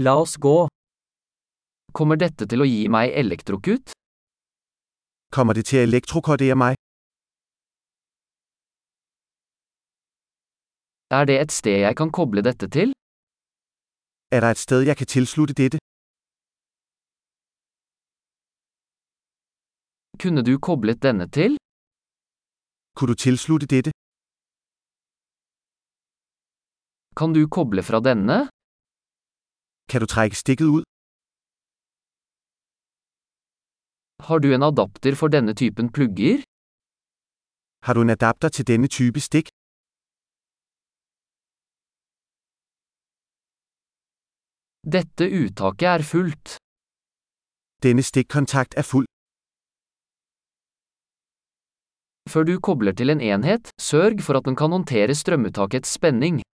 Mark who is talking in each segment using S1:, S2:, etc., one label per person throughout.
S1: La oss gå.
S2: Kommer dette til å gi meg elektrokut?
S3: Kommer det til å elektrokordere meg?
S2: Er det et sted jeg kan koble dette til?
S3: Er det et sted, jeg kan tilslutte dette?
S2: Kunne du koblet denne til?
S3: Kunne du tilslutte dette?
S2: Kan du koble fra denne?
S3: Kan du trække stikket ud?
S2: Har du en adapter for denne typen plugger?
S3: Har du en adapter til denne type stik?
S2: Dette uttaket er fullt.
S3: Denne stikkontakt er full.
S2: Før du kobler til en enhet, sørg for at den kan håndtere strømuttakets spenning.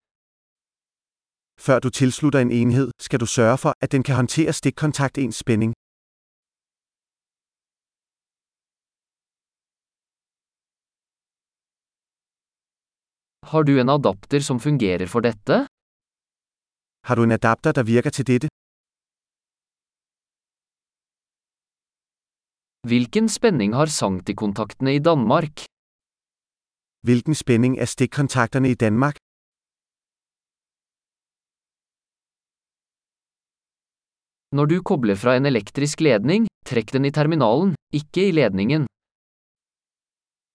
S3: Før du tilslutter en enhed, skal du sørge for, at den kan håndtere stikkontaktens spænding.
S2: Har du en adapter som fungerer for dette?
S3: Har du en adapter, der virker til dette?
S2: Hvilken spenning har sanktikontaktene i Danmark?
S3: Hvilken spenning er stikkontakterne i Danmark?
S2: Når du kobler fra en elektrisk ledning, trekk den i terminalen, ikke i ledningen.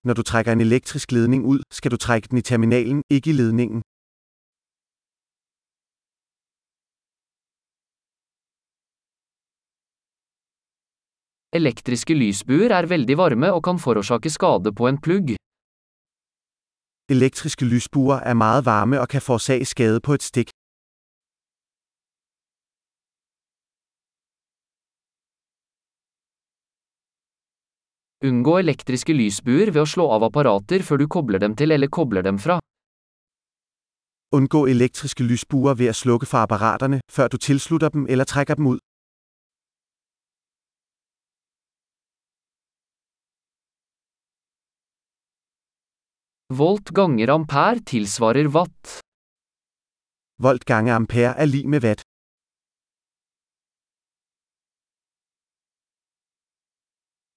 S3: Når du trækker en elektrisk ledning ud, skal du trække den i terminalen, ikke i ledningen.
S2: Elektriske lysbuer er veldig varme og kan forårsake skade på en plugg.
S3: Elektriske lysbuer er meget varme og kan forårsage skade på et stik.
S2: Unngå elektriske lysbuer ved å slå av apparater før du kobler dem til eller kobler dem fra.
S3: Undgå elektriske lysbuer ved å slukke for apparaterne, før du tilslutter dem eller trekker dem ut.
S2: Volt ganger ampere tilsvarer watt.
S3: Volt ganger ampere er lik med watt.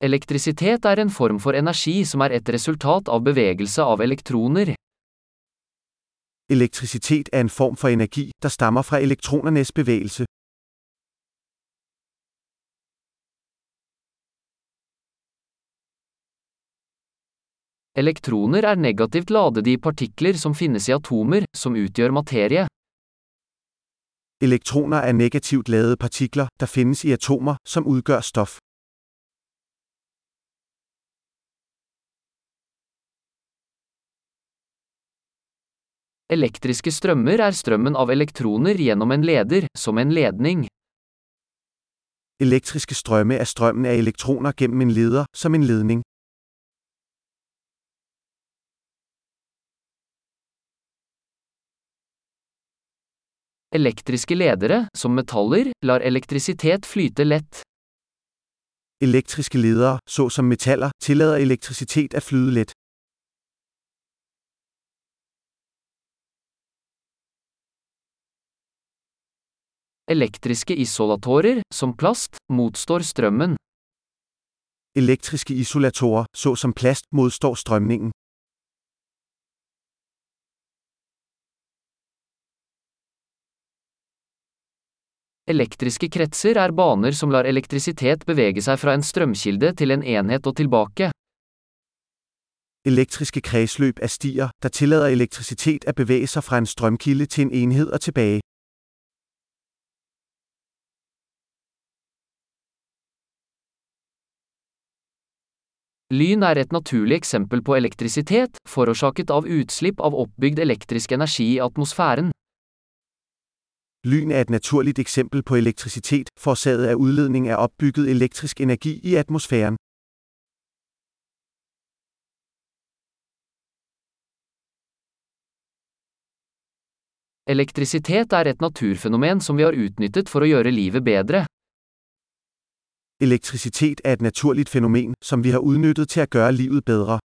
S2: Elektrisitet er en form for energi som er et resultat av bevegelse av elektroner.
S3: Elektrisitet er en form for energi, der stammer fra elektronernes bevegelse.
S2: Elektroner er negativt ladede i partikler som finnes i atomer, som utgjør materie.
S3: Elektroner er negativt ladede partikler, der finnes i atomer, som utgjør stof.
S2: Elektriske strømmer er strømmen av elektroner gjennom en leder, som en ledning.
S3: Elektriske strømme er strømmen av elektroner gjennom en leder, som en ledning.
S2: Elektriske ledere, som metaller, lar elektrisitet flyte lett.
S3: Elektriske ledere, såsom metaller, tillader elektricitet at flyte let.
S2: Elektriske isolatorer, som plast, motstår strømmen.
S3: Elektriske isolatorer, såsom plast, motstår strømningen.
S2: Elektriske kretser er baner som lar elektrisitet bevege seg fra en strømkilde til en enhet og tilbake.
S3: Elektriske kredsløp er stier, der tillader elektrisitet at bevæge sig fra en strømkilde til en enhed og tilbage.
S2: Lyn er et naturlig eksempel på elektrisitet, forårsaket av utslipp av oppbygd elektrisk energi i atmosfæren.
S3: Lyn er et naturligt eksempel på elektrisitet, forårsaget av utledning av oppbygget elektrisk energi i atmosfæren.
S2: Elektrisitet er et naturfenomen som vi har utnyttet for å gjøre livet bedre.
S3: Elektricitet er et naturligt fænomen, som vi har udnyttet til at gøre livet bedre.